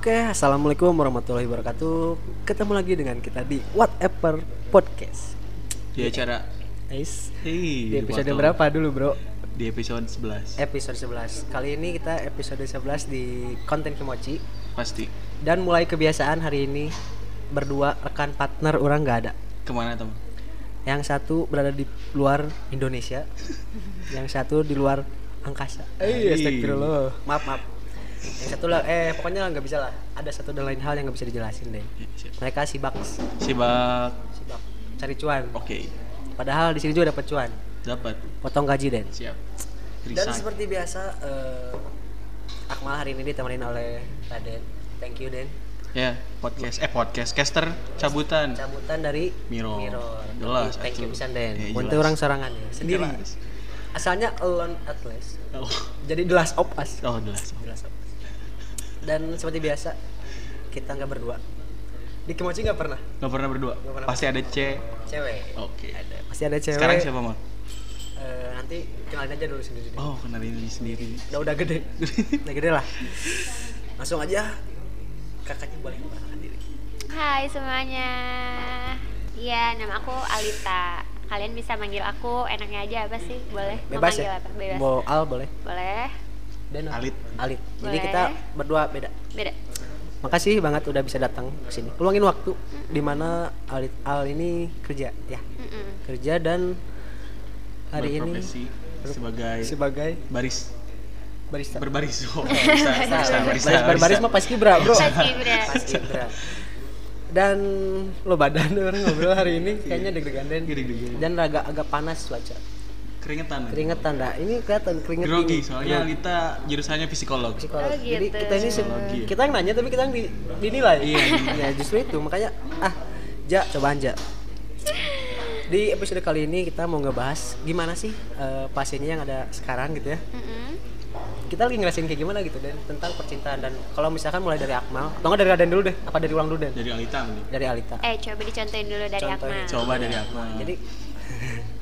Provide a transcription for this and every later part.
Oke, assalamualaikum warahmatullahi wabarakatuh. Ketemu lagi dengan kita di Whatever Podcast. di acara Guys, Hei, di episode Wato. berapa dulu, Bro? Di episode 11 Episode 11. Kali ini kita episode 11 di konten Kimochi Pasti dan mulai kebiasaan hari ini berdua rekan partner orang nggak ada. Ke mana teman? Yang satu berada di luar Indonesia, yang satu di luar angkasa. Eh, astagfirullah. Maaf, maaf. Yang satu lah, eh pokoknya nggak bisa lah. Ada satu dan lain hal yang nggak bisa dijelasin deh. Ya, siap. Mereka sibak, Sibak sibak cari cuan. Oke Padahal di sini juga dapat cuan, Dapat potong gaji Den. Siap Dan Resign seperti biasa, eh, Akmal hari ini ditemenin oleh Raden. Thank you Den. Ya podcast Eh podcast Caster Cabutan Cabutan dari Miro. Mirror. Jelas, Thank you pisan Den. Ya, Untuk jelas. orang sorangan ya, sendiri. Jelas. Asalnya Alone Atlas. Oh, Jadi of Us. oh jelas The Last of Us. Dan seperti biasa, kita nggak berdua. Di Kimochi nggak pernah. Gak pernah berdua Nggak pernah Pasti ada C Cewek. Oke Ada. Pasti ada cewek. Sekarang siapa mau? Eh, nanti kenalin aja dulu sendiri. deh. Oh kenalin diri sendiri Udah udah gede. udah gede lah. Langsung aja. Kakaknya boleh memperkenalkan diri. Hai semuanya. Iya, nama aku Alita. Kalian bisa manggil aku enaknya aja apa sih? Boleh? Bebas ya. apa? Bebas. Mau Al boleh. Boleh. Dan Alit. Alit. Jadi Boleh. kita berdua beda. Beda. Makasih banget udah bisa datang ke sini. Luangin waktu di mana Alit Al ini kerja ya. Mm-mm. Kerja dan hari ini sebagai sebagai baris barista. Berbaris Oh barista Barista Barista Baris berbaris barista. mah pasti bra, Bro. Pasti bra. Dan lo badan orang ngobrol hari ini kayaknya deg-degan Den. Deg-degan. Dan agak agak panas cuaca. Keringetan Keringetan dah. Ini kelihatan keringet Grogi ini. soalnya Grogi. Alita jurusannya psikolog psikolog. Oh, Jadi gitu. kita ini Psikologi kita yang nanya tapi kita yang di, dinilai. Iya, ya justru itu makanya ah ja coba aja. Di episode kali ini kita mau ngebahas gimana sih eh, pasiennya yang ada sekarang gitu ya. Mm-mm. Kita lagi ngerasain kayak gimana gitu dan tentang percintaan dan kalau misalkan mulai dari Akmal atau enggak dari Raden dulu deh, apa dari ulang dulu Den? Dari Alita nih Dari Alita. Eh, coba dicontohin dulu dari Contohin. Akmal. Coba dari Akmal Jadi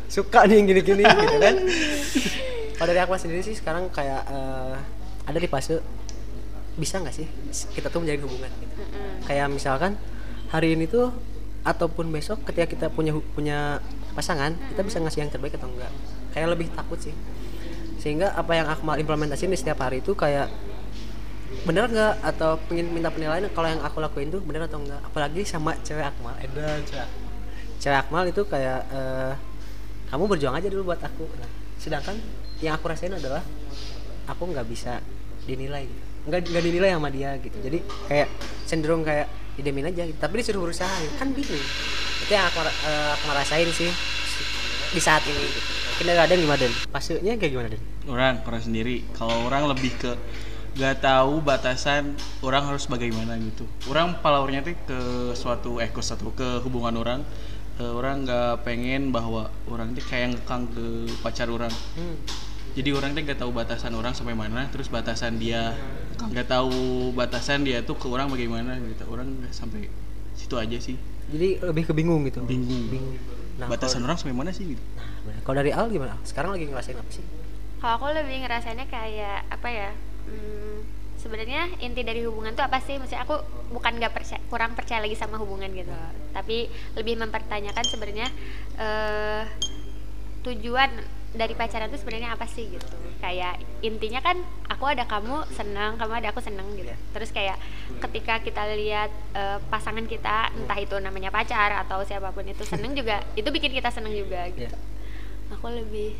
suka nih yang gini-gini gitu kan. Kalau dari Akmal sendiri sih sekarang kayak eh, ada di fase bisa nggak sih kita tuh menjalin hubungan gitu. Mm-mm. Kayak misalkan hari ini tuh ataupun besok ketika kita punya punya pasangan, kita bisa ngasih yang terbaik atau enggak. Kayak lebih takut sih. Sehingga apa yang Akmal implementasiin di setiap hari itu kayak bener nggak atau pengen minta penilaian kalau yang aku lakuin tuh bener atau enggak apalagi sama cewek Akmal edan cewek cewek Akmal itu kayak eh, kamu berjuang aja dulu buat aku nah, sedangkan yang aku rasain adalah aku nggak bisa dinilai gitu. nggak nggak dinilai sama dia gitu jadi kayak cenderung kayak idemin aja gitu. tapi disuruh berusaha gitu. kan bingung itu yang aku, eh, aku rasain sih di saat ini gitu. mungkin dari Raden gimana Den? Pasnya kayak gimana Den? orang orang sendiri kalau orang lebih ke gak tahu batasan orang harus bagaimana gitu orang powernya tuh ke suatu eh ke suatu ke hubungan orang Eh, orang nggak pengen bahwa orang tuh kayak ngekang ke pacar orang Hmm. jadi orang tuh gak tahu batasan orang sampai mana terus batasan dia nggak tahu batasan dia tuh ke orang bagaimana gitu orang nggak sampai situ aja sih Jadi lebih kebingung gitu. bingung Bingung. Nah, batasan kalau, orang sampai mana sih gitu nah, kalau dari Al gimana? Sekarang lagi ngerasain apa sih? Kalau aku lebih ngerasainnya kayak apa ya? Hmm, sebenarnya inti dari hubungan tuh apa sih? Maksudnya aku bukan nggak percaya, kurang percaya lagi sama hubungan gitu, tapi lebih mempertanyakan sebenarnya eh, tujuan dari pacaran tuh sebenarnya apa sih gitu? Kayak intinya kan aku ada kamu senang, kamu ada aku senang gitu. Iya. Terus kayak ketika kita lihat eh, pasangan kita, entah itu namanya pacar atau siapa pun itu seneng juga, itu bikin kita seneng juga gitu Iya. aku lebih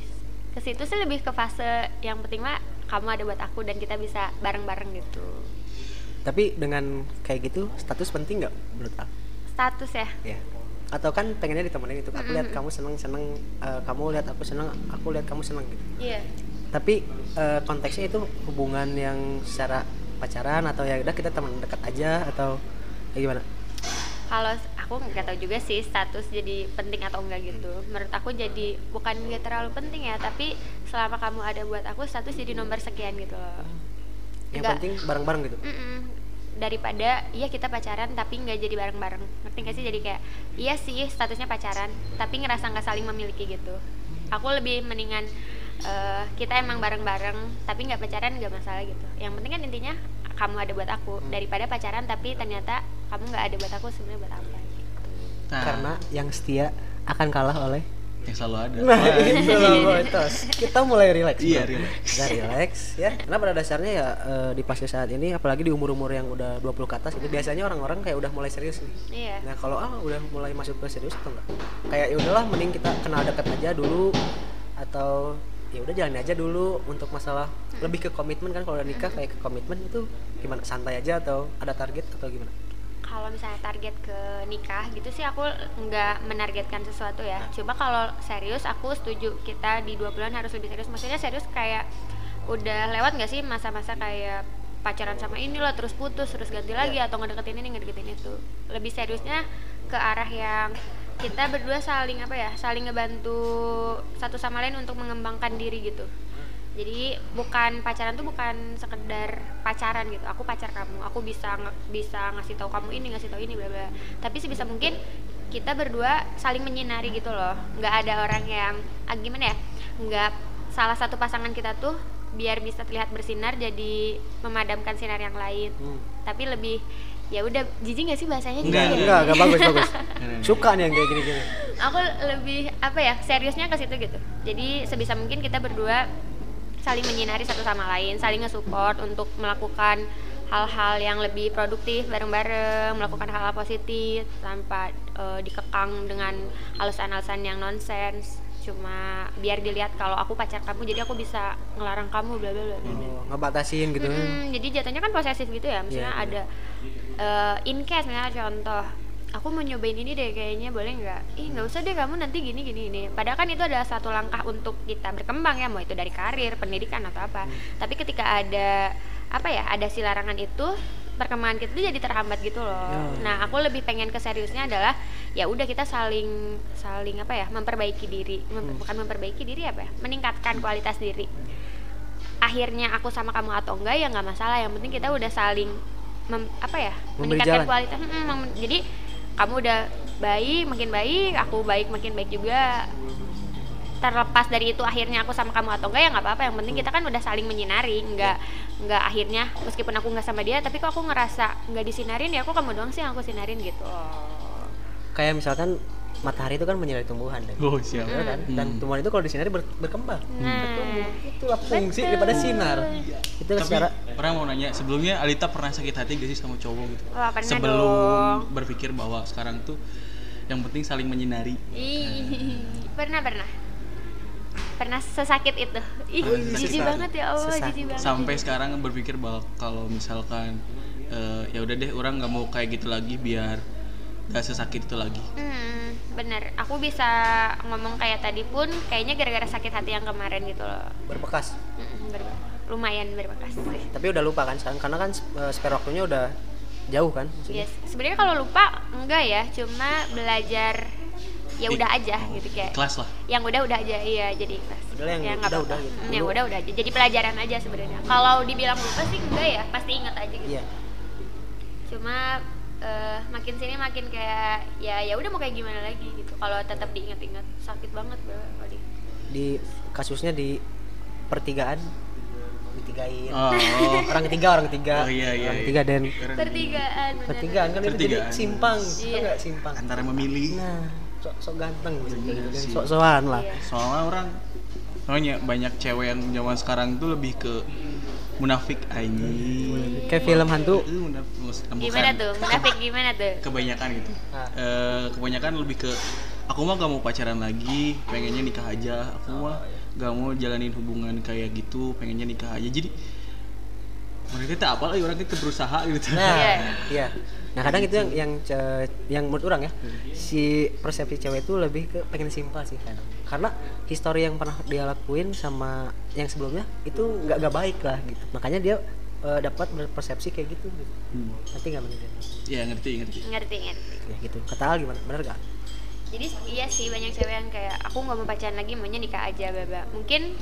ke situ sih lebih ke fase yang penting mah kamu ada buat aku dan kita bisa bareng-bareng gitu Tapi dengan kayak gitu status penting nggak menurut Al? status ya Ya. Atau kan pengennya ditemenin itu. Aku lihat kamu seneng seneng, eh, kamu lihat aku seneng, aku lihat kamu seneng gitu. iya Tapi eh, konteksnya itu hubungan yang secara pacaran atau ya udah kita teman dekat aja atau kayak gimana? kalau aku nggak tahu juga sih status jadi penting atau enggak gitu menurut aku jadi bukan nggak terlalu penting ya tapi selama kamu ada buat aku status jadi nomor sekian gitu loh Yang Nggak- penting bareng-bareng gitu. Mm-mm. daripada iya kita pacaran tapi nggak jadi bareng-bareng. Ngerti nggak sih? Jadi kayak iya sih statusnya pacaran tapi ngerasa nggak saling memiliki gitu. Aku lebih mendingan eh, kita emang bareng-bareng tapi nggak pacaran nggak masalah gitu. Yang penting kan intinya kamu ada buat aku. Daripada pacaran tapi ternyata kamu nggak ada buat aku sebenarnya buat apa? Nah, karena yang setia akan kalah oleh yang selalu ada. Nah, itu loh Boytos. Kita mulai relax. Iya, relax. Kita relax ya. Karena pada dasarnya ya eh, di fase saat ini apalagi di umur-umur yang udah 20 ke atas itu biasanya orang-orang kayak udah mulai serius nih. iya Nah, kalau ah udah mulai masuk ke serius atau enggak? Kayak ya udahlah mending kita kenal dekat aja dulu atau ya udah jalani aja dulu untuk masalah lebih ke komitmen kan kalau udah nikah kayak ke komitmen itu gimana santai aja atau ada target atau gimana? Kalau misalnya target ke nikah gitu sih aku nggak menargetkan sesuatu ya. Coba kalau serius aku setuju kita di dua bulan harus lebih serius. Maksudnya serius kayak udah lewat nggak sih masa-masa kayak pacaran sama ini loh terus putus terus ganti lagi atau ngedeketin ini ngedeketin itu. Lebih seriusnya ke arah yang kita berdua saling apa ya saling ngebantu satu sama lain untuk mengembangkan diri gitu jadi bukan pacaran tuh bukan sekedar pacaran gitu aku pacar kamu aku bisa bisa ngasih tahu kamu ini ngasih tahu ini bla bla tapi sebisa mungkin kita berdua saling menyinari gitu loh nggak ada orang yang ah, gimana ya nggak salah satu pasangan kita tuh biar bisa terlihat bersinar jadi memadamkan sinar yang lain Hmm. tapi lebih ya udah jijik nggak sih bahasanya Enggak, jijik ya? Enggak, enggak bagus bagus. Suka nih yang kayak gini-gini. aku lebih apa ya seriusnya ke situ gitu jadi sebisa mungkin kita berdua saling menyinari satu sama lain saling nge-support untuk melakukan hal-hal yang lebih produktif bareng-bareng melakukan hal-hal positif tanpa eh, dikekang dengan alasan-alasan yang nonsens cuma biar dilihat kalau aku pacar kamu jadi aku bisa ngelarang kamu bla bla bla. Oh, ngebatasin gitu. Mm-mm, jadi jatuhnya kan posesif gitu ya misalnya Iya, iya. ada eh, in case misalnya contoh aku mau nyobain ini deh kayaknya boleh nggak ih nggak usah deh kamu nanti gini gini ini padahal kan itu adalah satu langkah untuk kita berkembang ya mau itu dari karir pendidikan atau apa Hmm. tapi ketika ada apa ya ada si larangan itu perkembangan kita tuh jadi terhambat gitu loh Ya. nah aku lebih pengen ke seriusnya adalah ya udah kita saling saling apa ya memperbaiki diri Mem- Hmm. bukan memperbaiki diri apa ya meningkatkan kualitas diri akhirnya aku sama kamu atau enggak ya nggak masalah yang penting kita udah saling mem- apa ya Memberi meningkatkan jalan. kualitas Mm, mem- jadi kamu udah baik makin baik aku baik makin baik juga. Terlepas dari itu akhirnya aku sama kamu atau enggak ya nggak apa-apa. Yang penting kita kan udah saling menyinari. Nggak nggak akhirnya meskipun aku nggak sama dia tapi kok aku ngerasa nggak disinarin ya aku kamu doang sih yang aku sinarin gitu. Kayak misalkan matahari itu kan menyinari tumbuhan kan? Oh, siap. Ya kan? Dan Hmm. tumbuhan itu kalau disinari ber- berkembang. nah Itulah fungsi daripada sinar. Itu Tapi secara orang mau nanya, sebelumnya Alita pernah sakit hati gak sih sama cowok gitu? Pernah Sebelum dong. berpikir bahwa sekarang tuh yang penting saling menyinari. Ih, pernah pernah pernah sesakit itu ih Oh, jijik banget ya Allah Sesakit. jijik banget Sampai sekarang berpikir bahwa kalau misalkan eh, ya udah deh orang nggak mau kayak gitu lagi biar gak sesakit itu lagi. Hmm, bener. Aku bisa ngomong kayak tadi pun kayaknya gara-gara sakit hati yang kemarin gitu loh. berbekas. Mm, ber- lumayan berbekas sih. Tapi udah lupa kan sekarang karena kan eh, spare waktunya udah jauh kan maksudnya. Yes. Sebenarnya kalau lupa enggak ya, cuma belajar ya udah aja gitu kayak. Kelas lah. Yang udah udah aja iya jadi ikhlas. Udahlah yang Ya, nggak udah, udah gitu. Yang udah udah aja. Jadi pelajaran aja sebenarnya. Kalau dibilang lupa sih enggak ya, pasti ingat aja gitu. Iya. Cuma eh, makin sini makin kayak ya ya udah mau kayak gimana lagi gitu. Kalau tetap diingat-ingat sakit banget bro. di- Di kasusnya di pertigaan ditigain. Oh, Orang ketiga, orang ketiga. Oh, iya, iya, Orang iya. ketiga dan pertigaan bener. pertigaan kan itu jadi simpang. Iya. Iya. enggak simpang. antara memilih. Nah, sok sok ganteng gitu, Bener gitu kan. sih. Sok-sokan lah. Iya. Soalnya orang soalnya banyak cewek yang zaman sekarang tuh lebih ke munafik anjing. Kayak film hantu. Gimana tuh? Munafik gimana tuh? Kebanyakan gitu. Eh, kebanyakan lebih ke aku mah gak mau pacaran lagi, pengennya nikah aja. Aku mah gak mau jalanin hubungan kayak gitu, pengennya nikah aja. Jadi mereka tuh apa lagi orang itu berusaha gitu. Nah, Iya. iya. Nah, kadang itu yang yang ce- yang menurut orang ya, si persepsi cewek itu lebih ke pengen simpel sih kadang. Karena histori yang pernah dia lakuin sama yang sebelumnya itu nggak nggak baik lah gitu. Makanya dia eh, dapat berpersepsi kayak gitu. gitu. Hmm. Nanti nggak bener Ya ngerti ngerti. Ngerti ngerti. ya gitu. Kata Al gimana? Bener gak? Jadi iya sih banyak cewek yang kayak aku nggak mau pacaran lagi, maunya nikah aja baba. Mungkin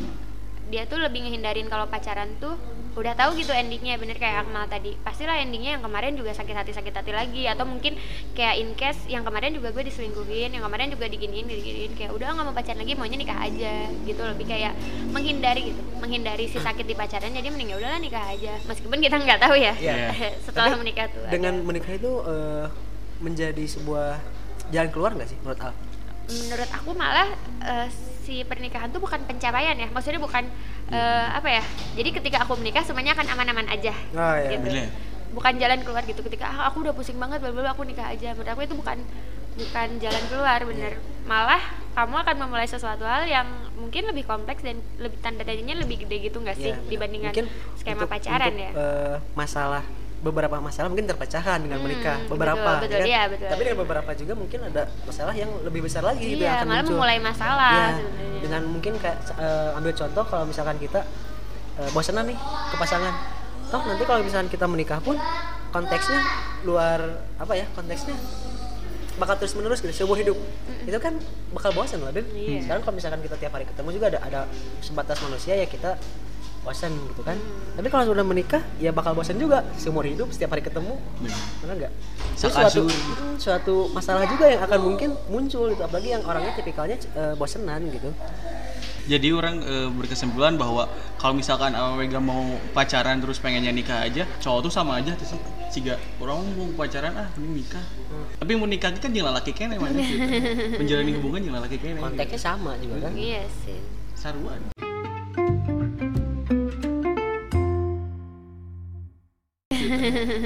dia tuh lebih ngehindarin kalau pacaran tuh udah tahu gitu endingnya bener kayak Akmal tadi. Pastilah endingnya yang kemarin juga sakit hati sakit hati lagi. Atau mungkin kayak in case yang kemarin juga gue diselingkuhin yang kemarin juga diginiin diginiin kayak udah nggak mau pacaran lagi maunya nikah aja gitu. Lebih kayak menghindari gitu menghindari si sakit di pacaran jadi mending ya udahlah nikah aja. Meskipun kita nggak tahu ya Iya. setelah Tapi menikah tuh dengan ada- menikah itu eh, menjadi sebuah jalan keluar nggak sih menurut Al? menurut aku malah eh, si pernikahan tuh bukan pencapaian ya maksudnya bukan eh, apa ya jadi ketika aku menikah semuanya akan aman-aman aja Oh, iya. gitu Bener. bukan jalan keluar gitu ketika ah, aku udah pusing banget bla, aku nikah aja menurut aku itu bukan bukan jalan keluar bener malah kamu akan memulai sesuatu hal yang mungkin lebih kompleks dan lebih tanda tanyanya lebih gede gitu nggak sih Iya, benar. dibandingkan Mungkin skema untuk- pacaran untuk, ya eh, masalah beberapa masalah mungkin terpecahkan dengan Hmm, menikah betul, beberapa betul, kan? iya, betul. tapi dengan beberapa juga mungkin ada masalah yang lebih besar lagi gitu yang iya akan malah muncul memulai masalah sebenarnya. dengan mungkin kayak eh, ambil contoh kalau misalkan kita eh, bosanan nih ke pasangan toh nanti kalau misalkan kita menikah pun konteksnya luar apa ya konteksnya bakal terus menerus gitu seumur hidup itu kan bakal bosan loh dan Iya. sekarang kalau misalkan kita tiap hari ketemu juga ada ada sebatas manusia ya kita bosan gitu kan Mm. tapi kalau sudah menikah ya bakal bosan juga seumur hidup setiap hari ketemu Bener. benar nggak Itu suatu hmm, suatu masalah juga yang akan mungkin muncul gitu apalagi yang orangnya tipikalnya eh, bosenan gitu Jadi orang eh, berkesimpulan bahwa kalau misalkan Awega mau pacaran terus pengennya nikah aja, cowok tuh sama aja tuh sih. Jika orang mau pacaran ah mending nikah. Tapi mau nikah kan jeung lalaki kene mana gitu. Menjalani hubungan jeung lalaki kene. konteksnya sama juga kan iya sih Saruan.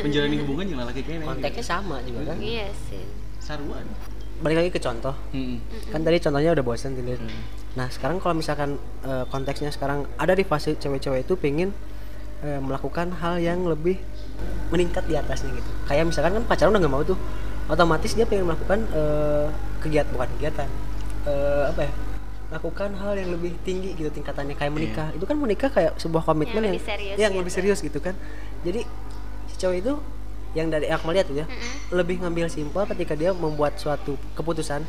Menjalani hubungan jeung lalaki kene. konteksnya sama juga kan? Iya sih. Saruan. balik lagi ke contoh. Hmm. kan tadi contohnya udah bosan tidur. Nah sekarang kalau misalkan eh, konteksnya sekarang ada di fase cewek-cewek itu pengen eh, melakukan hal yang lebih meningkat di atasnya gitu. Kayak misalkan kan pacaran udah nggak mau tuh otomatis dia pengen melakukan eh, kegiatan bukan kegiatan eh, apa ya melakukan hal yang lebih tinggi gitu tingkatannya kayak menikah. Itu kan menikah kayak sebuah komitmen Yang yang lebih serius yang gitu. lebih serius gitu kan. Jadi cowok itu yang dari aku melihat tuh ya lebih ngambil simpel ketika dia membuat suatu keputusan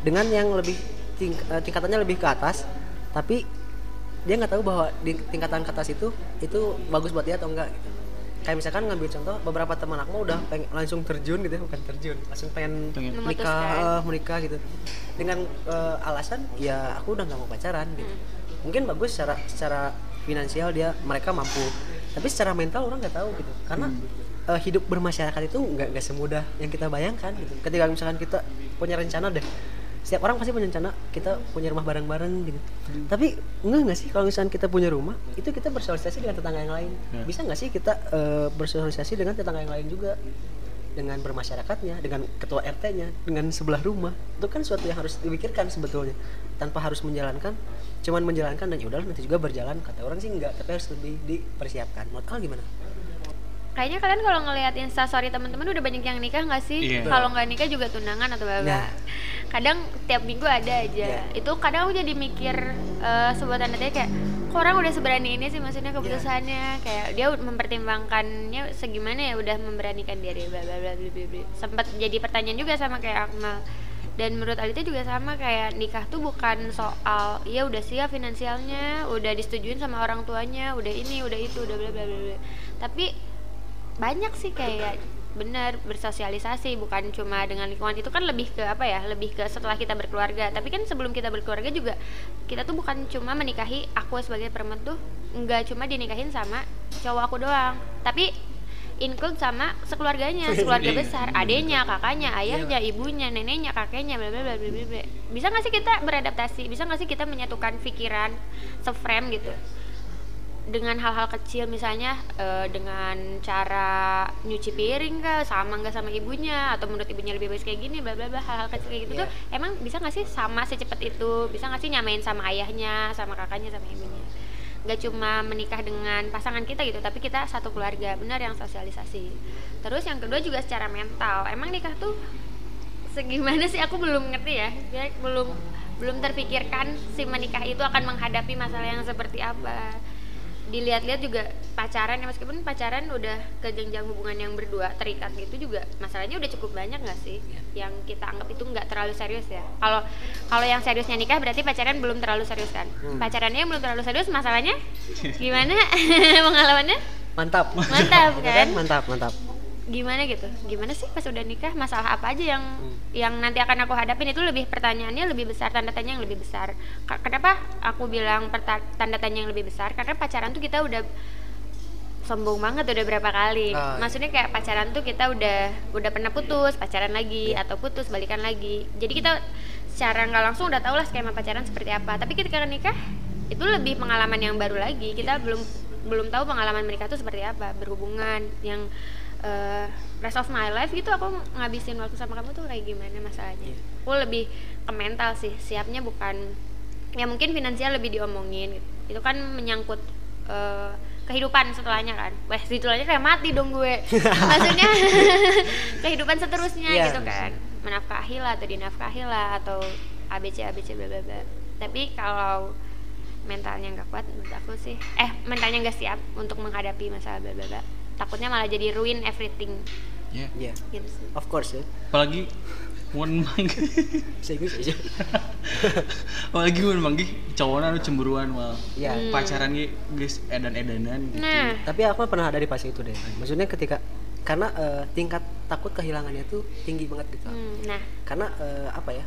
dengan yang lebih ting- eh, tingkatannya lebih ke atas tapi dia nggak tahu bahwa di tingkatan ke atas itu itu bagus buat dia atau enggak gitu. Kayak misalkan ngambil contoh beberapa teman aku udah pengen langsung terjun gitu ya bukan terjun langsung pengen, Pengen. menikah Memutuskan. eh, menikah gitu. Dengan eh, alasan ya aku udah nggak mau pacaran gitu. Mungkin bagus secara secara finansial dia mereka mampu tapi secara mental orang nggak tahu gitu. Karena eh, hidup bermasyarakat itu nggak nggak semudah yang kita bayangkan gitu. Ketika misalkan kita punya rencana deh setiap orang pasti punya rencana kita punya rumah bareng-bareng gitu. Tapi enggak nggak sih kalau misalkan kita punya rumah itu kita bersosialisasi dengan tetangga yang lain. Ya. bisa nggak sih kita eh, bersosialisasi dengan tetangga yang lain juga? Dengan bermasyarakatnya dengan ketua RT-nya dengan sebelah rumah. Itu kan suatu yang harus dipikirkan sebetulnya. Tanpa harus menjalankan cuman menjalankan dan yaudahlah nanti juga berjalan kata orang sih enggak tapi harus lebih dipersiapkan menurut Al gimana Kayaknya kalian kalau ngelihat instastory teman-teman udah banyak yang nikah nggak sih? Iya. Kalau nggak nikah juga tunangan atau apa? Nah. Kadang tiap minggu ada aja. Iya. Itu kadang aku jadi mikir eh, sebuah tanda tanya kayak kok orang udah seberani ini sih maksudnya keputusannya kayak dia mempertimbangkannya segimana ya udah memberanikan diri bla bla bla bla, bla. Sempat jadi pertanyaan juga sama kayak Akmal. Dan menurut Alita juga sama kayak nikah tuh bukan soal ya udah siap finansialnya, udah disetujuin sama orang tuanya, udah ini, udah itu, udah bla bla bla. bla. Tapi banyak sih kayak benar bersosialisasi bukan cuma dengan lingkungan itu kan lebih ke apa ya lebih ke setelah kita berkeluarga tapi kan sebelum kita berkeluarga juga kita tuh bukan cuma menikahi aku sebagai perempuan tuh nggak cuma dinikahin sama cowok aku doang tapi include sama sekeluarganya sekeluarga Iya. besar adenya kakaknya ayahnya ibunya neneknya kakeknya bla bla bla bla bla bisa nggak sih kita beradaptasi? Bisa nggak sih kita menyatukan pikiran seframe gitu? Dengan hal-hal kecil misalnya eh, dengan cara nyuci piring kah? Sama nggak sama ibunya? Atau menurut ibunya lebih baik kayak gini? Bla bla bla hal-hal kecil kayak gitu Iya. tuh emang bisa nggak sih sama secepat itu? Bisa nggak sih nyamain sama ayahnya sama kakaknya sama ibunya nggak cuma menikah dengan pasangan kita gitu tapi kita satu keluarga. Benar yang sosialisasi. Terus yang kedua juga secara mental. Emang nikah tuh segimana sih? Aku belum ngerti ya. Ya, belum belum terpikirkan si menikah itu akan menghadapi masalah yang seperti apa dilihat-lihat juga pacaran ya meskipun pacaran udah ke jenjang hubungan yang berdua terikat gitu juga masalahnya udah cukup banyak nggak sih? Iya. yang kita anggap itu nggak terlalu serius ya? Kalau kalau yang seriusnya nikah berarti pacaran belum terlalu serius kan? Hmm. pacarannya belum terlalu serius masalahnya gimana? Pengalamannya? Mantap. Mantap, kan? mantap mantap gimana gitu? Gimana sih pas udah nikah? Masalah apa aja yang Hmm. yang nanti akan aku hadapin? Itu lebih pertanyaannya lebih besar tanda tanya yang lebih besar. Ka- kenapa aku bilang tanda tanya yang lebih besar? Karena pacaran tuh kita udah sombong banget udah berapa kali. Ah, maksudnya kayak pacaran tuh kita udah udah pernah putus pacaran lagi Iya. atau putus balikan lagi. Jadi kita secara nggak langsung udah tau lah skema pacaran seperti apa. Tapi ketika nikah itu lebih pengalaman yang baru lagi. Kita belum belum tahu pengalaman mereka tuh seperti apa. Berhubungan yang eh, rest of my life gitu aku ngabisin waktu sama kamu tuh kayak gimana masalahnya Iya. aku lebih ke mental sih siapnya bukan ya mungkin finansial lebih diomongin gitu. itu kan menyangkut eh, kehidupan setelahnya kan wah setelahnya kayak mati dong gue maksudnya kehidupan seterusnya Iya. gitu kan menafkahi lah atau dinafkahi lah atau abc abc bla bla bla tapi kalau mentalnya nggak kuat menurut aku sih eh mentalnya nggak siap untuk menghadapi masalah bla bla bla takutnya malah jadi ruin everything. Ya Iya. Gitu sih. Of course ya. Apalagi mun manggi bisa Inggris aja apalagi mun manggi cowoknya anu cemburuan mal Iya. Hmm. pacaran ge geus edan-edanan gitu. Nah. Tapi aku pernah ada di fase itu deh. Maksudnya ketika karena eh, tingkat takut kehilangannya tuh tinggi banget gitu. Hmm, nah. Karena eh, apa ya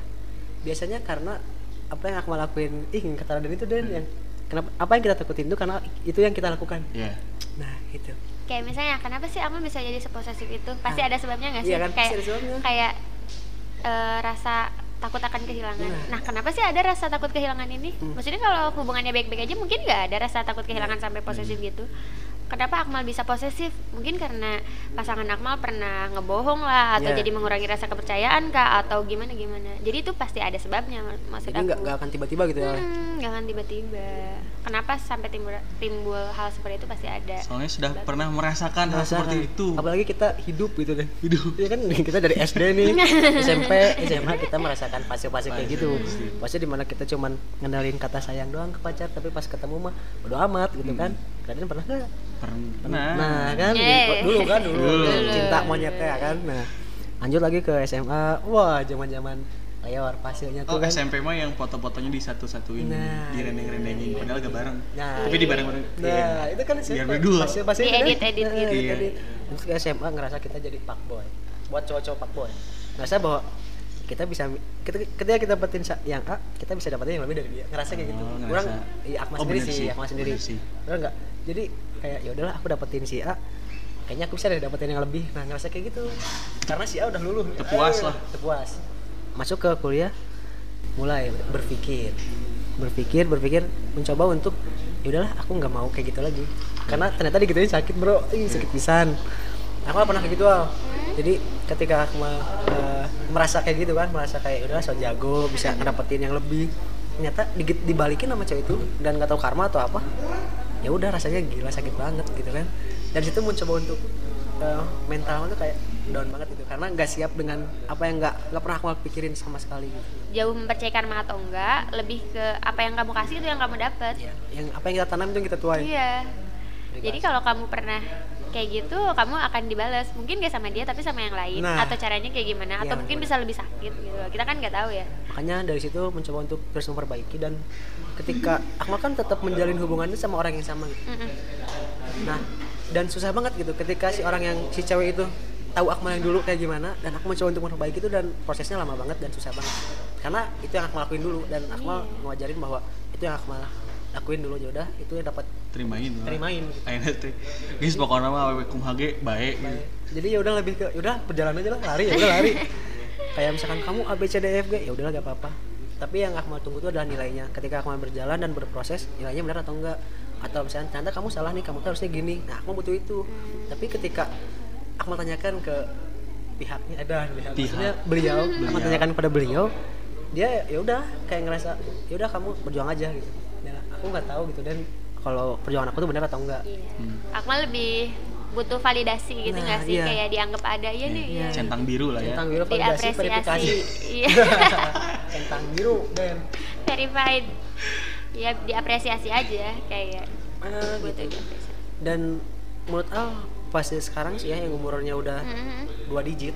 biasanya karena apa yang aku mau lakuin ih kata Raden itu dan yang kenapa apa yang kita takutin itu karena itu yang kita lakukan. Ya nah itu kayak misalnya kenapa sih Akmal bisa jadi seposesif itu? Pasti Ah. ada sebabnya nggak sih? Iya kan, kayak kayak eh, rasa takut akan kehilangan. Nah. nah kenapa sih ada rasa takut kehilangan ini? Hmm. maksudnya kalau hubungannya baik-baik aja mungkin nggak ada rasa takut kehilangan sampai posesif gitu kenapa Akmal bisa posesif? Mungkin karena pasangan Akmal pernah ngebohong lah atau Iya. jadi mengurangi rasa kepercayaan kah atau gimana gimana. Jadi itu pasti ada sebabnya mak- maksud jadi aku. nggak akan tiba-tiba gitu ya? Hmm, nggak akan tiba-tiba. Kenapa sampai timbul timbul hal seperti itu pasti ada soalnya sudah pernah merasakan hal seperti itu. Apalagi kita hidup gitu deh. Hidup. ya kan? Kita dari SD nih SMP SMA kita merasakan fase-fase kayak gitu. Fase di mana kita cuman ngendalin kata sayang doang ke pacar tapi pas ketemu mah bodo amat gitu kan kalian pernah nggak pernah nah kan Eh. dulu kan dulu, Dulu. cinta monyetnya kan nah lanjut lagi ke SMA wah zaman zaman lewat pasirnya Oh tuh kan SMP mah yang foto-fotonya di satu-satuin, Nah. di rendeng-rendengin, padahal gak bareng. Nah. Tapi di bareng-bareng. Nah, itu kan Biar berdua. Pasir, pasir Diedit, edit gitu. Iya. Terus ke SMA ngerasa kita jadi pak boy. Buat cowok-cowok pak boy. Ngerasa bahwa kita bisa ketika, ketika kita dapetin yang A, kita bisa dapetin yang lebih dari dia. Ngerasa kayak gitu. Oh, ngerasa. Kurang iya Akmal Oh, sendiri sih, sih, Akmal sendiri. bener sih. Enggak? Jadi kayak ya udahlah aku dapetin si A, kayaknya aku bisa deh dapetin yang lebih. Nah, ngerasa kayak gitu. Karena si A udah luluh. Terpuas Eh, lah. Terpuas. Masuk ke kuliah mulai berpikir berpikir berpikir mencoba untuk ya udahlah aku nggak mau kayak gitu lagi karena ternyata digituin sakit bro Ih, sakit pisan aku nggak pernah kayak gitu al jadi ketika aku eh, merasa kayak gitu kan merasa kayak udahlah so jago bisa ngedapetin yang lebih ternyata digit- dibalikin sama cewek itu dan nggak tahu karma atau apa ya udah rasanya gila sakit banget gitu kan. Dan situ mencoba untuk eh, mental tuh kayak down banget gitu. Karena nggak siap dengan apa yang nggak nggak pernah aku pikirin sama sekali gitu. Jauh mempercayakan mah atau enggak lebih ke apa yang kamu kasih itu yang kamu dapat ya, yang apa yang kita tanam itu yang kita tuai. Iya. Jadi kalau kamu pernah kayak gitu kamu akan dibalas mungkin gak sama dia tapi sama yang lain. Nah. atau caranya kayak gimana? Atau Iya, mungkin bener. bisa lebih sakit gitu. Kita kan nggak tahu ya. Makanya dari situ mencoba untuk terus memperbaiki dan ketika Akmal kan tetap menjalin hubungannya sama orang yang sama gitu. Nah dan susah banget gitu ketika si orang yang si cewek itu tahu Akmal yang dulu kayak gimana dan aku mencoba untuk memperbaiki itu dan prosesnya lama banget dan susah banget karena itu yang Akmal lakuin dulu dan Akmal ngajarin bahwa itu yang Akmal lakuin dulu ya udah itu yang dapat Terimain. terimain gitu. Akhirnya teh, guys pokoknya mah kumhage baik. gitu. jadi ya udah lebih ke ya udah berjalan aja lah lari ya udah lari kayak misalkan kamu A B C D E F G ya udahlah gak apa-apa tapi yang Akmal tunggu itu adalah nilainya. Ketika Akmal berjalan dan berproses nilainya benar atau enggak? Atau misalnya ternyata kamu salah nih kamu tuh harusnya gini. Nah Akmal butuh itu. Tapi ketika Akmal tanyakan ke pihaknya ada pihak, Pihak. maksudnya beliau Akmal Beliau. tanyakan pada beliau dia ya udah kayak ngerasa ya udah kamu berjuang aja gitu. Dan aku nggak tahu gitu dan kalau perjuangan aku tuh benar atau enggak. Iya. Hmm. Akmal lebih butuh validasi gitu Nah, nggak sih iya. kayak dianggap ada ya nih Iya, ya. Centang biru lah ya. tentang biru validasi diapresiasi verifikasi iya tentang biru dan verified ya diapresiasi aja kayak Ah, buat gitu. dan menurut Al fase sekarang sih ya yang umurnya udah Mhm. dua digit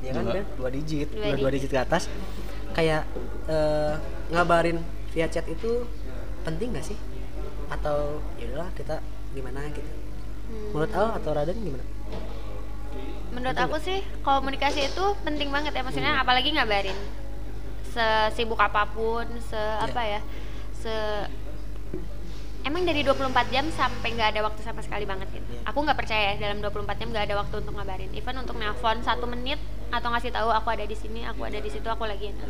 ya kan Dua. Dua digit Dua dua digit ke atas kayak eh, ngabarin via chat itu penting gak sih atau ya udahlah kita gimana gitu. Menurut Al atau Raden gimana? Menurut aku sih komunikasi itu penting banget ya maksudnya Hmm. apalagi ngabarin. Sesibuk apa pun se apa ya se emang dari 24 jam sampai nggak ada waktu sama sekali banget gitu. Iya. aku nggak percaya dalam 24 jam nggak ada waktu untuk ngabarin. Even untuk nelpon satu menit atau ngasih tahu aku ada di sini aku ada di situ aku lagi ini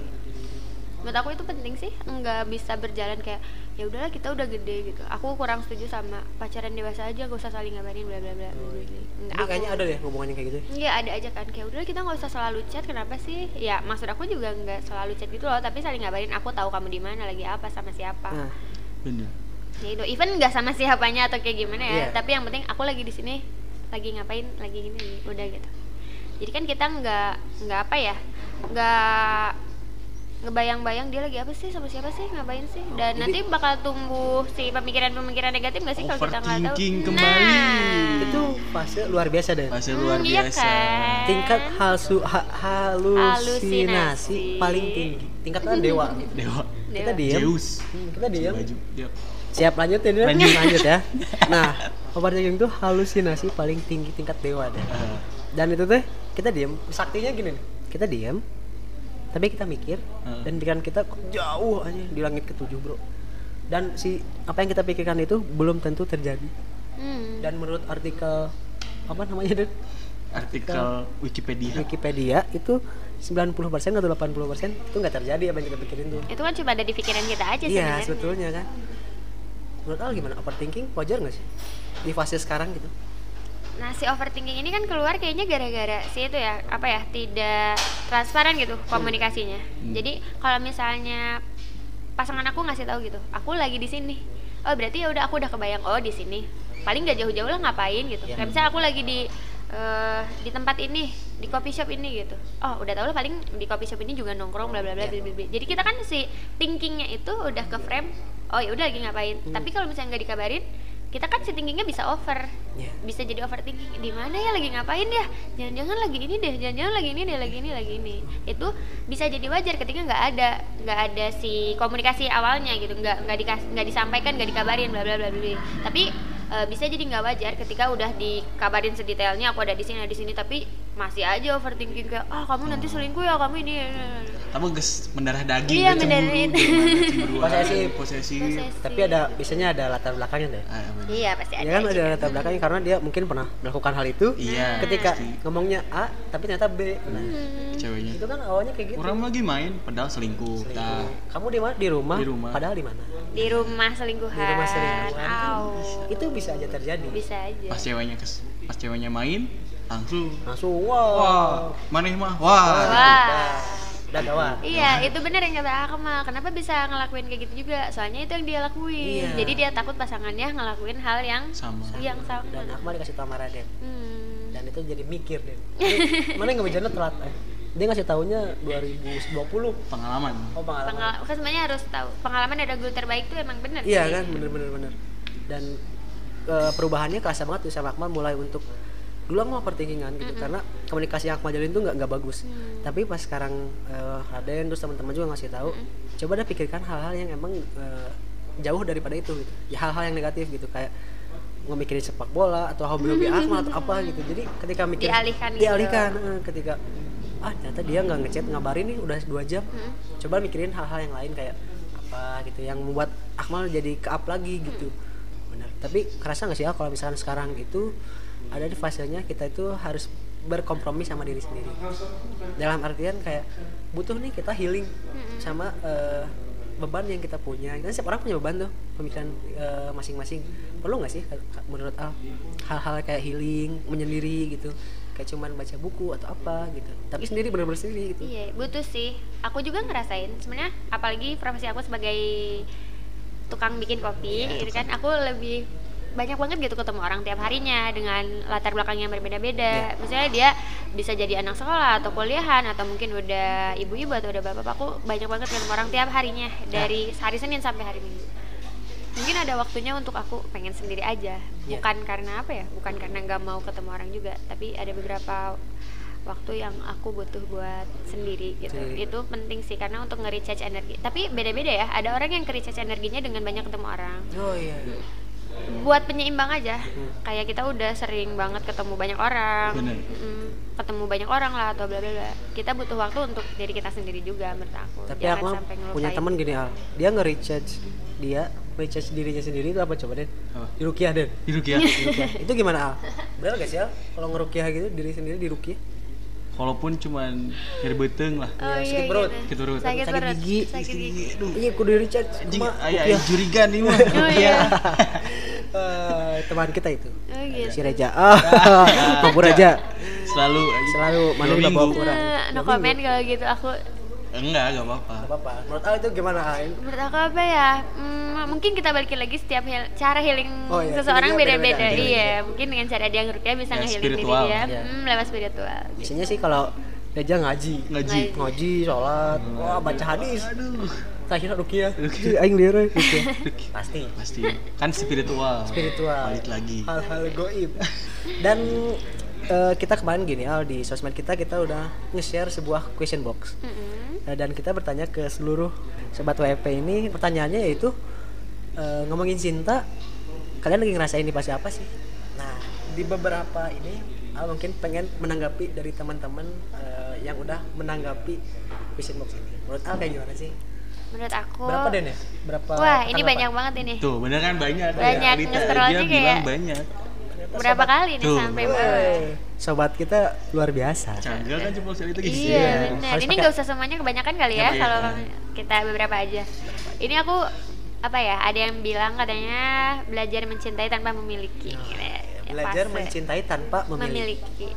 menurut aku itu penting sih nggak bisa berjalan kayak ya udahlah kita udah gede gitu. Aku kurang setuju sama pacaran dewasa aja gak usah saling ngabarin bla bla bla. Nggak, Ini aku- kayaknya ada deh hubungannya kayak gitu Iya ada aja kan. Kayak udah kita nggak usah selalu chat kenapa sih? Ya maksud aku juga nggak selalu chat gitu loh tapi saling ngabarin aku tahu kamu di mana lagi apa sama siapa. Nah. Bener. Ya itu even nggak sama siapanya atau kayak gimana ya Iya. tapi yang penting aku lagi di sini lagi ngapain lagi gini udah gitu. Jadi kan kita nggak nggak apa ya nggak ngebayang-bayang dia lagi apa sih sama siapa sih ngapain sih? Dan Jadi- nanti bakal tumbuh si pemikiran-pemikiran negatif nggak sih kalau kita nggak tahu? Overthinking kembali. Nah. itu fase luar biasa deh fase Hmm, luar iya biasa. kan? tingkat halsu ha- halusinasi Halusinasi. paling tinggi. Tingkatnya dewa. Dewa. Kita diem. Zeus. Hmm, kita diem. Baju dia siap lanjutin ya Lanjut. lanjut ya. Nah overthinking itu halusinasi paling tinggi tingkat dewa deh eh, dan itu teh kita diem. Saktinya gini nih. Kita diem tapi kita mikir Heeh. dan pikiran kita jauh aja di langit ketujuh bro. Dan si apa yang kita pikirkan itu belum tentu terjadi. Hmm. dan menurut artikel apa namanya Den? artikel Wikipedia. Wikipedia itu 90% atau 80% itu nggak terjadi apa yang kita pikirin tuh. Itu kan cuma ada di pikiran kita aja iya sebenarnya. sebetulnya kan. Menurut Al gimana? Overthinking wajar nggak sih? Di fase sekarang gitu Nah si overthinking ini kan keluar kayaknya gara-gara si itu ya apa ya tidak transparan gitu komunikasinya. Hmm. Jadi kalau misalnya pasangan aku ngasih tahu gitu, aku lagi di sini. Oh berarti ya udah aku udah kebayang oh di sini. Paling gak jauh-jauh lah ngapain gitu. Iya. Kayak misalnya aku lagi di eh, di tempat ini di coffee shop ini gitu. Oh udah tahu lah paling di coffee shop ini juga nongkrong bla bla bla Iya. bla, bla, bla. Jadi kita kan si thinkingnya itu udah ke frame. Oh ya udah lagi ngapain. Hmm. Tapi kalau misalnya nggak dikabarin, kita kan si thinkingnya bisa over. Iya. bisa jadi overthinking. Di mana ya? Lagi ngapain ya? Jangan-jangan lagi ini deh. Jangan-jangan lagi ini deh. Lagi ini lagi ini. Itu bisa jadi wajar ketika nggak ada nggak ada si komunikasi awalnya gitu. Nggak nggak dikas nggak disampaikan nggak dikabarin bla bla bla bla. tapi e, bisa jadi nggak wajar ketika udah dikabarin sedetailnya aku ada di sini ada di sini tapi masih aja overthinking kayak ah kamu nanti selingkuh ya kamu ini. Tapi guys mendarah daging Iya, cemburu, mendarah- posesif. Posesif. tapi ada biasanya ada latar belakangnya deh. Ah, iya pasti ada ya kan ada latar belakangnya karena dia mungkin pernah melakukan hal itu. Iya ketika pasti. ngomongnya A tapi ternyata B. Nah Hmm. ceweknya. itu kan awalnya kayak gitu. Orang lagi main padahal selingkuh Selingkuh. Nah, kamu di mana di rumah, Di rumah. padahal di mana? Di rumah selingkuhan. Di rumah selingkuhan. Au. itu bisa aja terjadi bisa aja pas ceweknya kes pas ceweknya main langsung langsung wow, wah maneh mah wah Wah. udah gawat Iya, itu benar yang kata Akmal. Kenapa bisa ngelakuin kayak gitu juga? Soalnya itu yang dia lakuin. Iya. Jadi dia takut pasangannya ngelakuin hal yang sama yang sama. dan Akmal dikasih tahu sama Raden Hmm. dan itu jadi mikir deh mana yang ngebejannya telat eh. dia ngasih tahunya 2020 pengalaman oh pengalaman Pengal kan sebenarnya harus tahu pengalaman ada guru terbaik tuh emang benar. iya sih. kan bener bener bener dan perubahannya kerasa banget tuh sama Akmal mulai untuk dulu aku mau overthinkingan gitu karena komunikasi yang Akmal jalin tuh nggak nggak bagus. Hmm. tapi pas sekarang eh, Raden terus teman-teman juga ngasih tahu coba deh pikirkan hal-hal yang emang eh, jauh daripada itu gitu. Ya hal-hal yang negatif gitu kayak ngemikirin sepak bola atau hobi-hobi Akmal atau apa gitu. Jadi ketika mikir Dialihkan gitu. dialihkan eh, ketika ah ternyata dia nggak ngechat ngabarin nih udah dua jam. Hmm. coba mikirin hal-hal yang lain kayak apa gitu yang membuat Akmal jadi ke up lagi gitu. Benar tapi kerasa nggak sih ya kalau misalkan sekarang itu ada di fasenya kita itu harus berkompromi sama diri sendiri. Dalam artian kayak butuh nih kita healing sama eh, beban yang kita punya. Kan setiap orang punya beban tuh pemikiran eh, masing-masing. Perlu nggak sih menurut Al hal-hal kayak healing menyendiri gitu? Kayak cuman baca buku atau apa gitu. Tapi sendiri benar-benar sendiri gitu. Iya, butuh sih. Aku juga ngerasain. Sebenarnya apalagi profesi aku sebagai tukang bikin kopi, Iya, gitu kan aku lebih banyak banget gitu ketemu orang tiap harinya dengan latar belakang yang berbeda-beda. Iya. Misalnya dia bisa jadi anak sekolah atau kuliahan atau mungkin udah ibu-ibu atau udah bapak-bapak. Aku banyak banget ketemu orang tiap harinya Iya. dari hari Senin sampai hari Minggu. mungkin ada waktunya untuk aku pengen sendiri aja Iya. bukan karena apa ya bukan karena nggak mau ketemu orang juga tapi ada beberapa waktu yang aku butuh buat sendiri gitu. Sendiri. itu penting sih karena untuk nge-recharge energi. Tapi beda-beda ya ada orang yang nge-recharge energinya dengan banyak ketemu orang. Oh iya. Buat penyeimbang aja. Kayak kita udah sering banget ketemu banyak orang Bener. Mm, ketemu banyak orang lah atau bla bla bla. Kita butuh waktu untuk diri kita sendiri juga menurut aku. Tapi Jangan aku sampai punya teman gini al. Dia nge-recharge dia recharge dirinya sendiri itu apa coba Den? Apa? di rukiah Den. Di Rukia. Di rukiah. itu gimana al? Bener gak sih al? Kalau ngerukiah gitu diri sendiri di rukiah Walaupun cuman nyeri beteng lah. Oh, Ya, iya, sakit perut. gitu. Sakit perut. sakit, sakit gigi. sakit gigi. iya kudu di recharge Anjing, cuma ayah jurigan nih mah. oh iya. Eh, teman kita itu. Oh gitu. si Reja. Ah kabur aja. Selalu selalu mana juga bawa kurang. Eh, no comment kalau gitu. Aku Enggak, enggak apa-apa. Gak apa-apa menurut al itu gimana al menurut aku apa ya hmm, mungkin kita balikin lagi setiap heal- cara healing Oh, iya. seseorang Healingnya beda-beda beda-beda. iya mungkin dengan cara dia ngerukiah bisa Ya, ngehealing diri spiritual. dia Iya. hmm, lewat spiritual biasanya sih kalau Reja ngaji Ngaji. ngaji sholat wah baca hadis Aduh. terakhir rukiah aing rukiah pasti Pasti. Kan spiritual. spiritual Balik lagi. hal-hal goib dan eh, kita kemarin gini Al di sosmed kita kita udah nge-share sebuah question box. Mm-mm. Eh, dan kita bertanya ke seluruh sobat WP ini pertanyaannya yaitu eh, ngomongin cinta kalian lagi ngerasain di fase apa sih? Nah di beberapa ini Al mungkin pengen menanggapi dari teman-teman eh, yang udah menanggapi question box ini. Menurut Al kayak gimana sih? Menurut aku berapa Den ya? Berapa wah ini banyak banget ini. Tuh, bener kan? Banyak. Banyak, nge-scrollnya aja kayak- bilang banyak. Berapa kali nih Tuh. sampai bawah sobat kita luar biasa Canggel kan cuma sekali itu gitu. Iya Iya. benar. Ini nggak usah semuanya kebanyakan kali ya Iya, kalau iya. kita beberapa aja. Ini aku apa ya? Ada yang bilang katanya belajar mencintai tanpa memiliki. Ya, Nah, belajar fase mencintai tanpa memiliki, memiliki.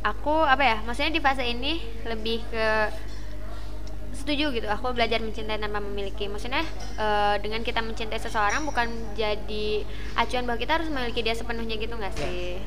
Aku apa ya? Maksudnya di fase ini lebih ke setuju gitu. Aku belajar mencintai tanpa memiliki. Maksudnya eh, dengan kita mencintai seseorang bukan jadi acuan bahwa kita harus memiliki dia sepenuhnya gitu nggak Ya. sih?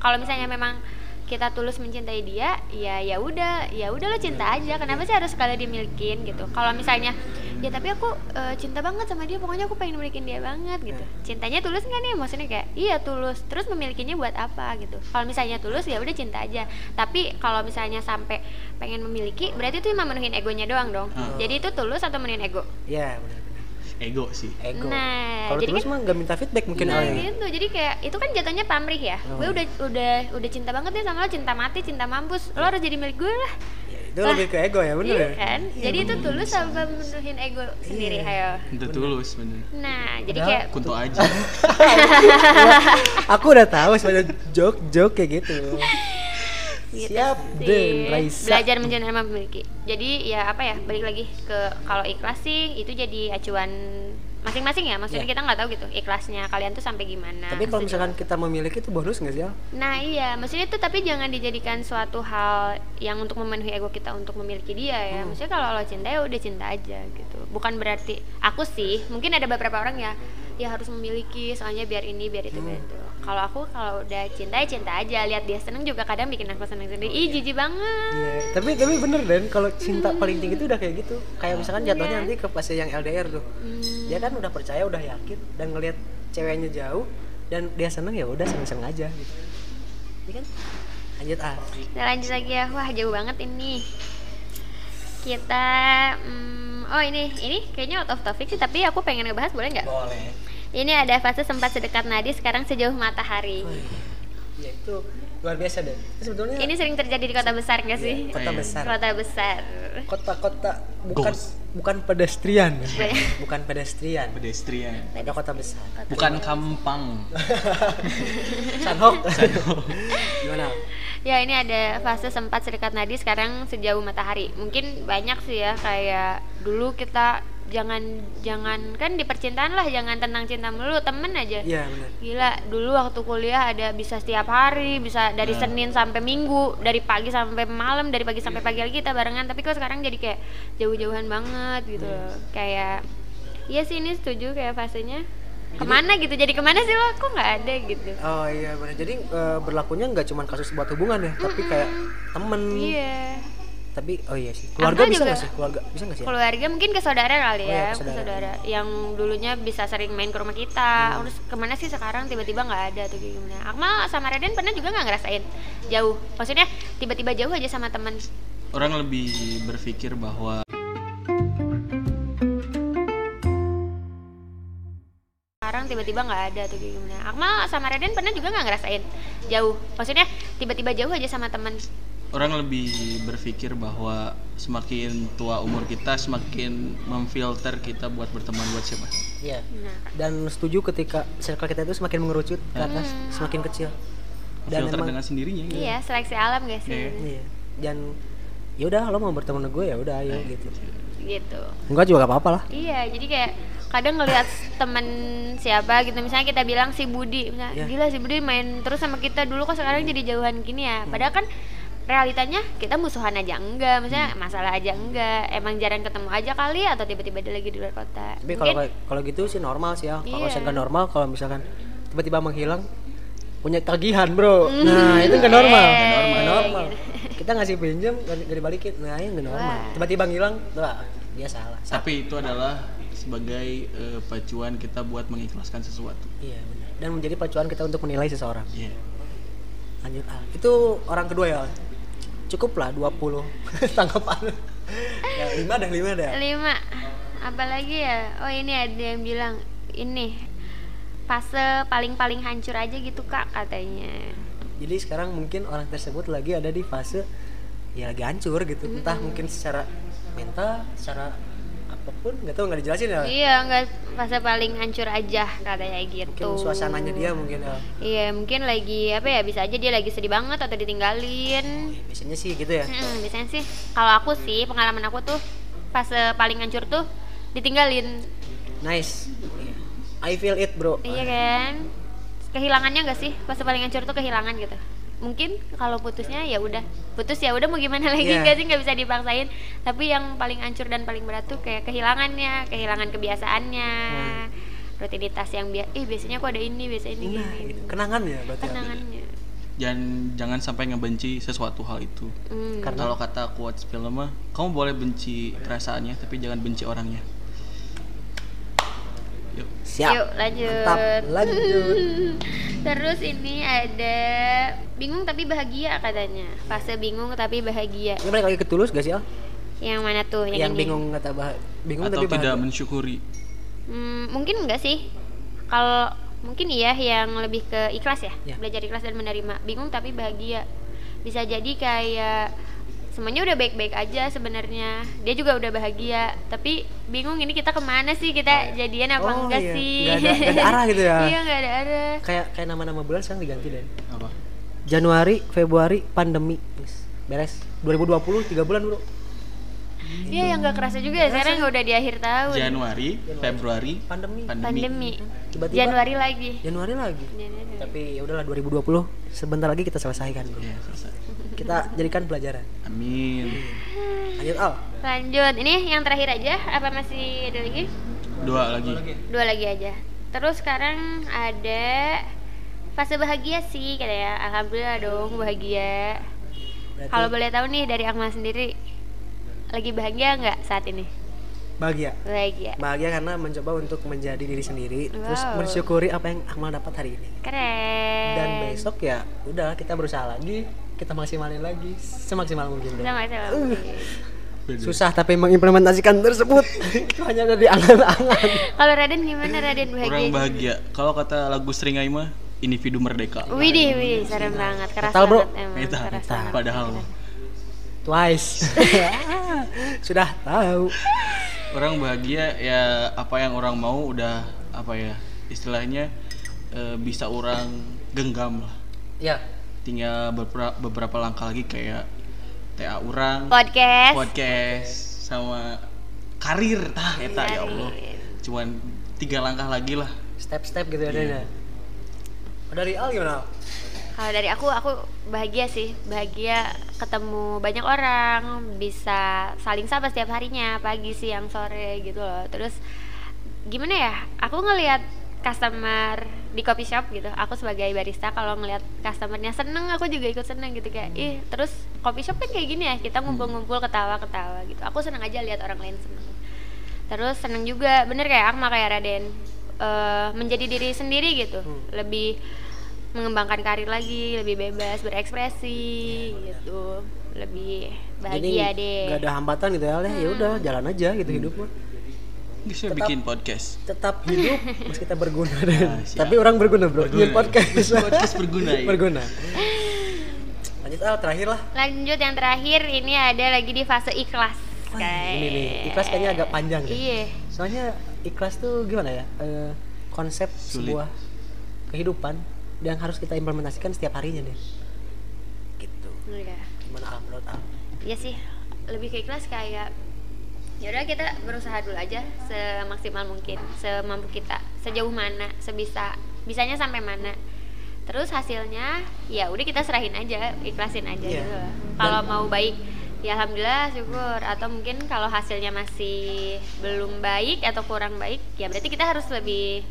Kalau misalnya memang kita tulus mencintai dia, ya ya udah, ya udah lo cinta aja. Kenapa sih harus sekali dimilikin gitu? Kalau misalnya ya tapi aku eh, cinta banget sama dia, pokoknya aku pengen milikin dia banget gitu. Cintanya tulus nggak nih? Maksudnya kayak iya tulus. Terus memilikinya buat apa gitu? Kalau misalnya tulus ya udah cinta aja. Tapi kalau misalnya sampai pengen memiliki, berarti itu memenuhin egonya doang dong. Hmm. Jadi itu tulus atau menuhin ego? ya benar-benar Ego sih. ego Nah, kalau jadi terus kan- mah nggak minta feedback mungkin nah Al ya gitu jadi kayak itu kan jatuhnya pamrih ya Oh. gue udah udah udah cinta banget nih sama lo cinta mati cinta mampus lo harus jadi milik gue lah Ya, itu Lah, lebih ke ego ya bener iya ya kan jadi itu tulus apa menuhin ego sendiri Iya. ayo Itu tulus bener. nah jadi kayak Kunto aja. aku udah tahu sebenarnya joke joke kayak gitu gitu siap. Den Raisa belajar sama memiliki jadi ya apa ya balik lagi ke kalau ikhlas sih itu jadi acuan masing-masing ya maksudnya Iya. kita nggak tahu gitu ikhlasnya kalian tuh sampai gimana tapi kalau misalkan kita memiliki itu bonus nggak sih Al? Nah iya, maksudnya itu tapi jangan dijadikan suatu hal yang untuk memenuhi ego kita untuk memiliki dia ya. Hmm. Maksudnya kalau lo cinta ya udah cinta aja gitu. Bukan berarti aku sih, mungkin ada beberapa orang ya ya harus memiliki soalnya biar ini biar itu biar Hmm. itu. Kalau aku kalau udah cinta ya cinta aja. Lihat dia seneng juga kadang bikin aku seneng sendiri. Ih jijik banget. Iya, tapi tapi bener Den, kalau cinta paling tinggi itu udah kayak gitu. Kayak misalkan jatuhnya Iya. nanti ke fase yang LDR tuh. Hmm. Dia kan udah percaya, udah yakin dan ngelihat ceweknya jauh dan dia seneng ya udah seneng-seneng aja gitu. Iya kan? Lanjut ah. Lanjut lagi ya. Wah jauh banget ini. Kita hmm, oh ini ini kayaknya out of topic sih tapi aku pengen ngebahas boleh nggak? Boleh. Ini ada fase sempat sedekat nadi sekarang sejauh matahari. Ya itu luar biasa. Itu sebetulnya Ini sering terjadi di kota besar nggak sih? Iya, kota Iya. besar. Kota besar. Kota-kota bukan Ghost. bukan pedestrian. bukan pedestrian. Pedestrian. Ada kota besar. Bukan kampang. Sanhok. Gimana? Ya ini ada fase sempat sedekat nadi sekarang sejauh matahari. Mungkin banyak sih ya kayak dulu kita jangan jangan kan di percintaan lah jangan tentang cinta melulu temen aja. Iya benar. Gila, dulu waktu kuliah ada bisa setiap hari, bisa dari Nah. Senin sampai Minggu, dari pagi sampai malam, dari pagi sampai pagi lagi kita barengan. Tapi kok sekarang jadi kayak jauh-jauhan banget gitu loh. Kayak Iya sih ini setuju kayak fasenya. Ke mana gitu? Jadi ke mana sih lo? Kok nggak ada gitu? Oh iya benar. Jadi eh, berlakunya nggak cuma kasus buat hubungan ya, tapi kayak temen. Iya. tapi oh iya sih keluarga Akmal bisa juga. nggak sih keluarga bisa nggak sih ya? keluarga mungkin ke saudara kali Oh iya, ya ke ke saudara. yang dulunya bisa sering main ke rumah kita Hmm. terus ke mana sih sekarang tiba-tiba nggak ada tuh kayak gimana Akmal sama Raden pernah juga nggak ngerasain jauh maksudnya tiba-tiba jauh aja sama teman orang lebih berpikir bahwa sekarang tiba-tiba nggak ada tuh kayak gimana. Akmal sama Raden pernah juga nggak ngerasain jauh? Maksudnya tiba-tiba jauh aja sama teman orang lebih berpikir bahwa semakin tua umur kita semakin memfilter kita buat berteman buat siapa? Iya. dan setuju ketika circle kita itu semakin mengerucut ke atas semakin kecil. Dan filter emang dengan sendirinya gitu. iya seleksi alam gak sih? Iya. iya. Dan ya udah lo mau berteman sama gue ya udah ayo gitu. Gitu. Enggak juga gak apa-apa lah. Iya, jadi kayak kadang ngelihat temen siapa gitu. Misalnya kita bilang si Budi misalnya Iya. gila si Budi main terus sama kita dulu kok sekarang jadi jauhan gini ya. Padahal kan realitanya kita musuhan aja enggak misalnya masalah aja enggak. Emang jarang ketemu aja kali atau tiba-tiba dia lagi di luar kota. Tapi kalau kalau gitu sih normal sih ya. Kalau Iya. nggak normal kalau misalkan tiba-tiba menghilang punya tagihan bro. Nah itu nggak normal. Eh. nggak normal. Kita ngasih pinjam nggak nggak dibalikin. Nah itu nggak normal. Tiba-tiba ngilang wah dia salah. Sa- tapi itu adalah sebagai eh, pacuan kita buat mengikhlaskan sesuatu. Iya benar. Dan menjadi pacuan kita untuk menilai seseorang. Iya. lanjut. Ah itu orang kedua ya Al? cukup lah 20 tanggapan. Ya, lima dah lima dah. Lima. Apalagi ya? Oh ini ada yang bilang ini fase paling-paling hancur aja gitu kak katanya. Jadi sekarang mungkin orang tersebut lagi ada di fase ya lagi hancur gitu. Entah mungkin secara mental secara apa pun nggak tahu nggak dijelasin ya iya nggak fase paling hancur aja katanya gitu mungkin suasananya dia mungkin ya Iya mungkin lagi apa ya bisa aja dia lagi sedih banget atau ditinggalin. Ya, biasanya sih gitu ya Hmm, biasanya sih kalau aku sih pengalaman aku tuh fase paling hancur tuh ditinggalin. nice Iya. I feel it bro Iya kan? Kehilangannya enggak sih? Fase paling hancur tuh kehilangan gitu. Mungkin kalau putusnya ya udah putus ya udah mau gimana lagi Iya. nggak sih nggak bisa dipaksain. Tapi yang paling hancur dan paling berat tuh kayak kehilangannya, kehilangan kebiasaannya, rutinitas yang biasa. Ih biasanya aku ada ini, biasa ini, nah ini. kenangan ya berarti ya. Kenangannya. dan jangan sampai ngebenci sesuatu hal itu Hmm. Karena- kalau kata quotes film mah kamu boleh benci perasaannya tapi jangan benci orangnya yuk siap Yuk lanjut. mantap lanjut Terus ini ada bingung tapi bahagia katanya. Fase bingung tapi bahagia. ini balik lagi ke tulus gak sih Al? Yang mana tuh? Yang, yang ini? bingung kata bah bingung atau tapi tidak bahagia. mensyukuri Hmm, mungkin enggak sih. Kalau mungkin iya yang lebih ke ikhlas ya. Ya. Belajar ikhlas dan menerima. Bingung tapi bahagia. Bisa jadi kayak semuanya udah baik-baik aja sebenarnya. Dia juga udah bahagia. Tapi bingung ini kita ke mana sih? Kita jadian apa Oh, enggak iya. sih? Nggak ada- nggak ada arah gitu ya? iya nggak ada arah. kayak kayak nama-nama bulan sekarang diganti deh apa Januari Februari pandemi beres 2020 tiga bulan bro Iya yang nggak kerasa juga ya. Sekarang udah di akhir tahun. Januari Februari pandemi pandemi, pandemi Tiba-tiba- Januari lagi Januari lagi Januari. tapi ya udahlah 2020 sebentar lagi kita selesaikan bro ya selesai kita jadikan pelajaran. Amin. Lanjut Al. Lanjut. Ini yang terakhir aja apa masih ada lagi? Dua lagi. Dua lagi aja. Terus sekarang ada fase bahagia sih katanya alhamdulillah dong bahagia. Berarti kalau boleh tahu nih dari Akmal sendiri lagi bahagia nggak saat ini? Bahagia. Bahagia. Bahagia karena mencoba untuk menjadi diri sendiri terus Wow. mensyukuri apa yang Akmal dapat hari ini. Keren. Dan besok ya udah kita berusaha lagi kita maksimalin lagi semaksimal mungkin sama sama Beda. susah tapi mengimplementasikan tersebut. Itu hanya ada di angan-angan. Kalau Raden gimana? Raden bahagia? Kurang bahagia. Kalau kata lagu Seringai mah individu merdeka. Widih, widih, serem banget, keras Metal, bro. banget emang, Metal, keras metal. padahal. Twice. Sudah tahu. Orang bahagia ya apa yang orang mau udah apa ya istilahnya eh, bisa orang genggam lah. Ya tinggal beberapa, beberapa langkah lagi kayak TA orang Podcast. podcast sama karir tah eta ya Allah Karir. cuman tiga langkah lagi lah step-step gitu ya Iya. Oh, dari Al gimana Al? Kalau dari aku, aku bahagia sih, bahagia ketemu banyak orang, bisa saling sapa setiap harinya, pagi, siang, sore gitu loh. Terus gimana ya? Aku ngelihat customer di coffee shop gitu. Aku sebagai barista kalau ngelihat customernya seneng aku juga ikut seneng gitu. Kayak ih terus coffee shop kan kayak gini ya kita ngumpul-ngumpul ketawa-ketawa gitu. Aku seneng aja lihat orang lain seneng. Terus seneng juga bener kayak Akma kayak Raden eh, menjadi diri sendiri gitu. Lebih mengembangkan karir lagi lebih bebas berekspresi gitu. Lebih bahagia deh. gak ada hambatan gitu ya ya udah jalan aja gitu hidup mah Bisa bikin podcast. tetap hidup meski kita berguna deh. Ah, siap. tapi orang berguna bro Berguna. Bikin podcast Podcast berguna, ya. berguna lanjut al terakhir lah lanjut yang terakhir ini ada lagi di fase ikhlas Wah, Kayak- ini nih ikhlas kayaknya agak panjang deh. iya soalnya ikhlas tuh gimana ya Eh, konsep Sulit. sebuah kehidupan yang harus kita implementasikan setiap harinya deh gitu Iya. gimana al menurut al Iya sih, lebih ke ikhlas kayak ya udah kita berusaha dulu aja semaksimal mungkin, semampu kita, sejauh mana, sebisa bisanya sampai mana. Terus hasilnya ya udah kita serahin aja, ikhlasin aja Iya. gitu. Kalau mau baik ya alhamdulillah syukur atau mungkin kalau hasilnya masih belum baik atau kurang baik ya berarti kita harus lebih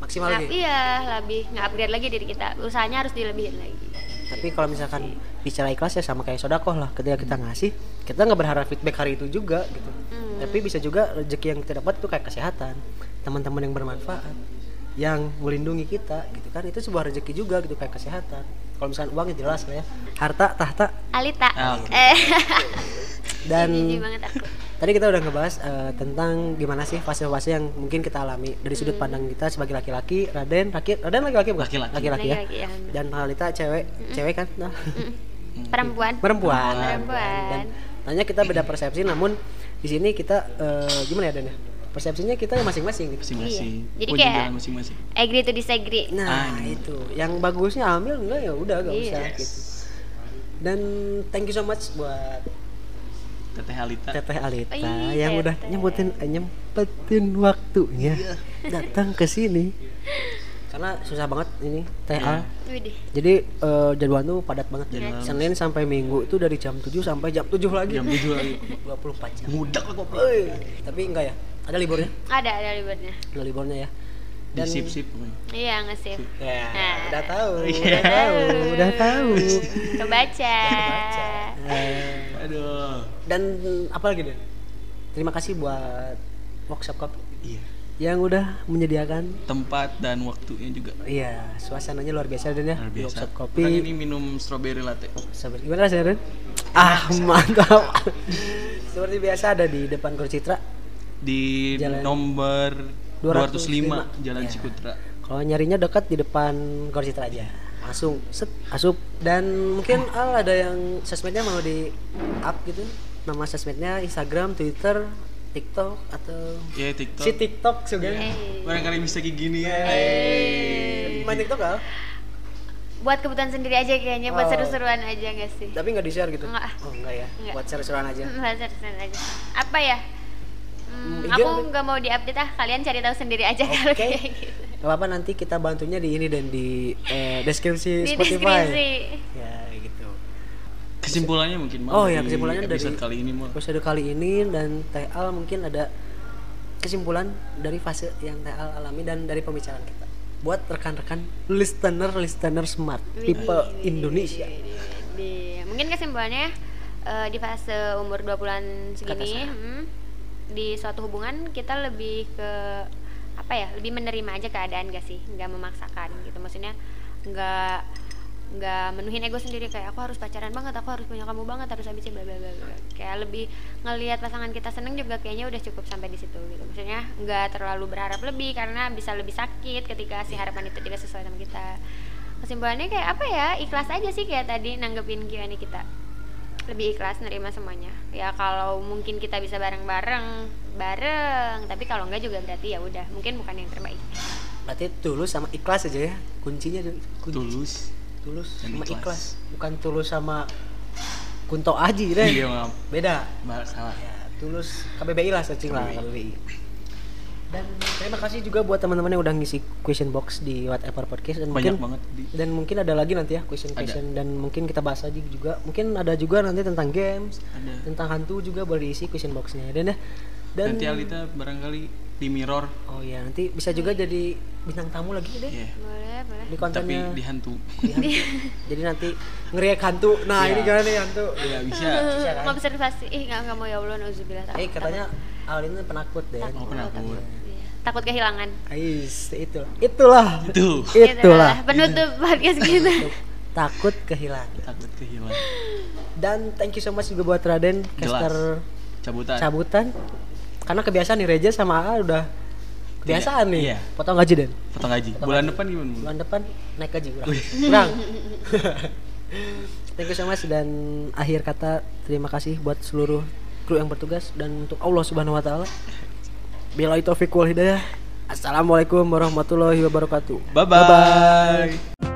maksimal nge- lagi iya lebih nge-upgrade lagi diri kita usahanya harus dilebihin lagi tapi kalau misalkan bicara ikhlas ya sama kayak sodakoh lah. Ketika kita ngasih kita nggak berharap feedback hari itu juga gitu. Hmm. tapi bisa juga rezeki yang kita dapat itu kayak kesehatan. Teman-teman yang bermanfaat yang melindungi kita gitu kan. Itu sebuah rezeki juga gitu kayak kesehatan. Kalau misalkan uangnya jelas lah ya. Harta tahta. Alita. Oke. eh. Dan jijik banget aku. tadi kita udah ngebahas eh, tentang gimana sih fase-fase yang mungkin kita alami dari Hmm. sudut pandang kita sebagai laki-laki Raden laki Raden laki-laki bukan? Laki-laki. laki-laki ya. Laki-laki, ya. dan Halita cewek. Cewek kan? Nah. perempuan perempuan Perempuan. dan tanya kita beda persepsi namun di sini kita eh, gimana ya Dan ya persepsinya kita masing-masing gitu Masing-masing. Iya. Jadi Punya kayak- masing-masing. agree to disagree nah Ah, ini. itu yang bagusnya ambil enggak ya udah gak Iya. usah gitu dan thank you so much buat Teteh Alita. Teteh Alita Ih, yang udah Teteh. nyempetin nyempetin waktunya Iya. datang ke sini karena susah banget ini Teh Iya. Widih. Jadi eh, jadwal tuh padat banget Jadwal. Senin sampai Minggu itu dari jam 7 sampai jam 7 lagi. Jam 7 lagi. 24 jam. Mudak lah kopi. Oi, tapi enggak ya? Ada liburnya? ada ada liburnya Ada liburnya ya. Di sip-sip pokoknya. iya nge-sip Ya, Nah. udah tahu, Iya. udah tahu, udah tahu. kebaca Eh, Aduh. dan apa lagi deh? Terima kasih buat workshop kopi Iya. Yang udah menyediakan Tempat dan waktunya juga iya suasananya luar biasa dan ya luar di biasa. workshop Orang kopi ini minum strawberry latte. Sabar, gimana rasanya Ren? Ah mantap seperti biasa ada di depan Gor Citra Di Jalan- nomor 205. 205 Jalan Ya. Cikutra. kalau nyarinya dekat di depan Gor Citra aja langsung set asup dan mungkin Al ada yang sosmednya mau di up gitu nama sosmednya Instagram Twitter TikTok atau Ya TikTok. si TikTok juga Eh, Barangkali bisa kayak gini ya. main TikTok Al buat kebutuhan sendiri aja kayaknya buat Oh. seru-seruan aja gak sih tapi nggak di share gitu Nggak. oh enggak ya Nggak. buat seru-seruan aja buat seru-seruan aja apa ya Hmm, Hmm, aku nggak mau diupdate ah kalian cari tahu sendiri aja kalau Oke. kayak gitu Gak apa-apa nanti kita bantunya di ini dan di eh, deskripsi di Spotify. deskripsi. Kesimpulannya mungkin Mal, Oh ya dari kesimpulannya dari episode kali ini Mal. episode kali ini dan Teh Al mungkin ada kesimpulan dari fase yang Teh Al alami dan dari pembicaraan kita. Buat rekan-rekan listener listener smart tipe Indonesia. mungkin kesimpulannya eh, di fase umur 20-an segini hmm, di suatu hubungan kita lebih ke apa ya lebih menerima aja keadaan gak sih nggak memaksakan gitu maksudnya nggak nggak menuhin ego sendiri kayak aku harus pacaran banget aku harus punya kamu banget harus habisin bla bla bla kayak lebih ngelihat pasangan kita seneng juga kayaknya udah cukup sampai di situ gitu. Maksudnya nggak terlalu berharap lebih karena bisa lebih sakit ketika si harapan itu tidak sesuai sama kita. Kesimpulannya kayak apa ya? Ikhlas aja sih kayak tadi nanggepin Q&A kita. Lebih ikhlas nerima semuanya. Ya kalau mungkin kita bisa bareng-bareng bareng. Tapi kalau enggak juga berarti ya udah mungkin bukan yang terbaik. Berarti tulus sama ikhlas aja ya kuncinya. Kunci. Tulus. Tulus Dan sama ikhlas. ikhlas. Bukan tulus sama Kunto Aji deh. Iya maaf. Beda. Mbak, salah. ya tulus KBBI lah searching lah KBBI. KBBI dan terima kasih juga buat teman-teman yang udah ngisi question box di whatever podcast dan Banyak mungkin banget di dan mungkin ada lagi nanti ya question question dan mungkin kita bahas aja juga mungkin ada juga nanti tentang games ada. tentang hantu juga boleh diisi question boxnya dan ya dan Nanti Alita barangkali di mirror oh iya nanti bisa juga jadi bintang tamu lagi deh Iya. Boleh tapi kontennya. Di hantu di hantu. jadi nanti ngeriak hantu. Nah Iya. ini gimana nih hantu? Ya bisa. Kan? observasi ih nggak nggak mau ya allah nauzubillah. Eh katanya Alin ini penakut deh. Oh, penakut. Iya. takut kehilangan. Ais, itu itulah. Itu. Itulah. Penutup podcast kita. Takut kehilangan. Takut kehilangan. Dan thank you so much juga buat Raden Jelas. caster cabutan. Cabutan. Karena kebiasaan nih Reja sama A udah kebiasaan nih. Iya. potong gaji Den. Potong gaji. Bulan depan gimana Bu? bulan depan naik gaji kurang. Kurang. Thank you so much dan akhir kata terima kasih buat seluruh kru yang bertugas dan untuk Allah subhanahu wa taala. Bila itu wal hidayah. Assalamualaikum warahmatullahi wabarakatuh. Bye bye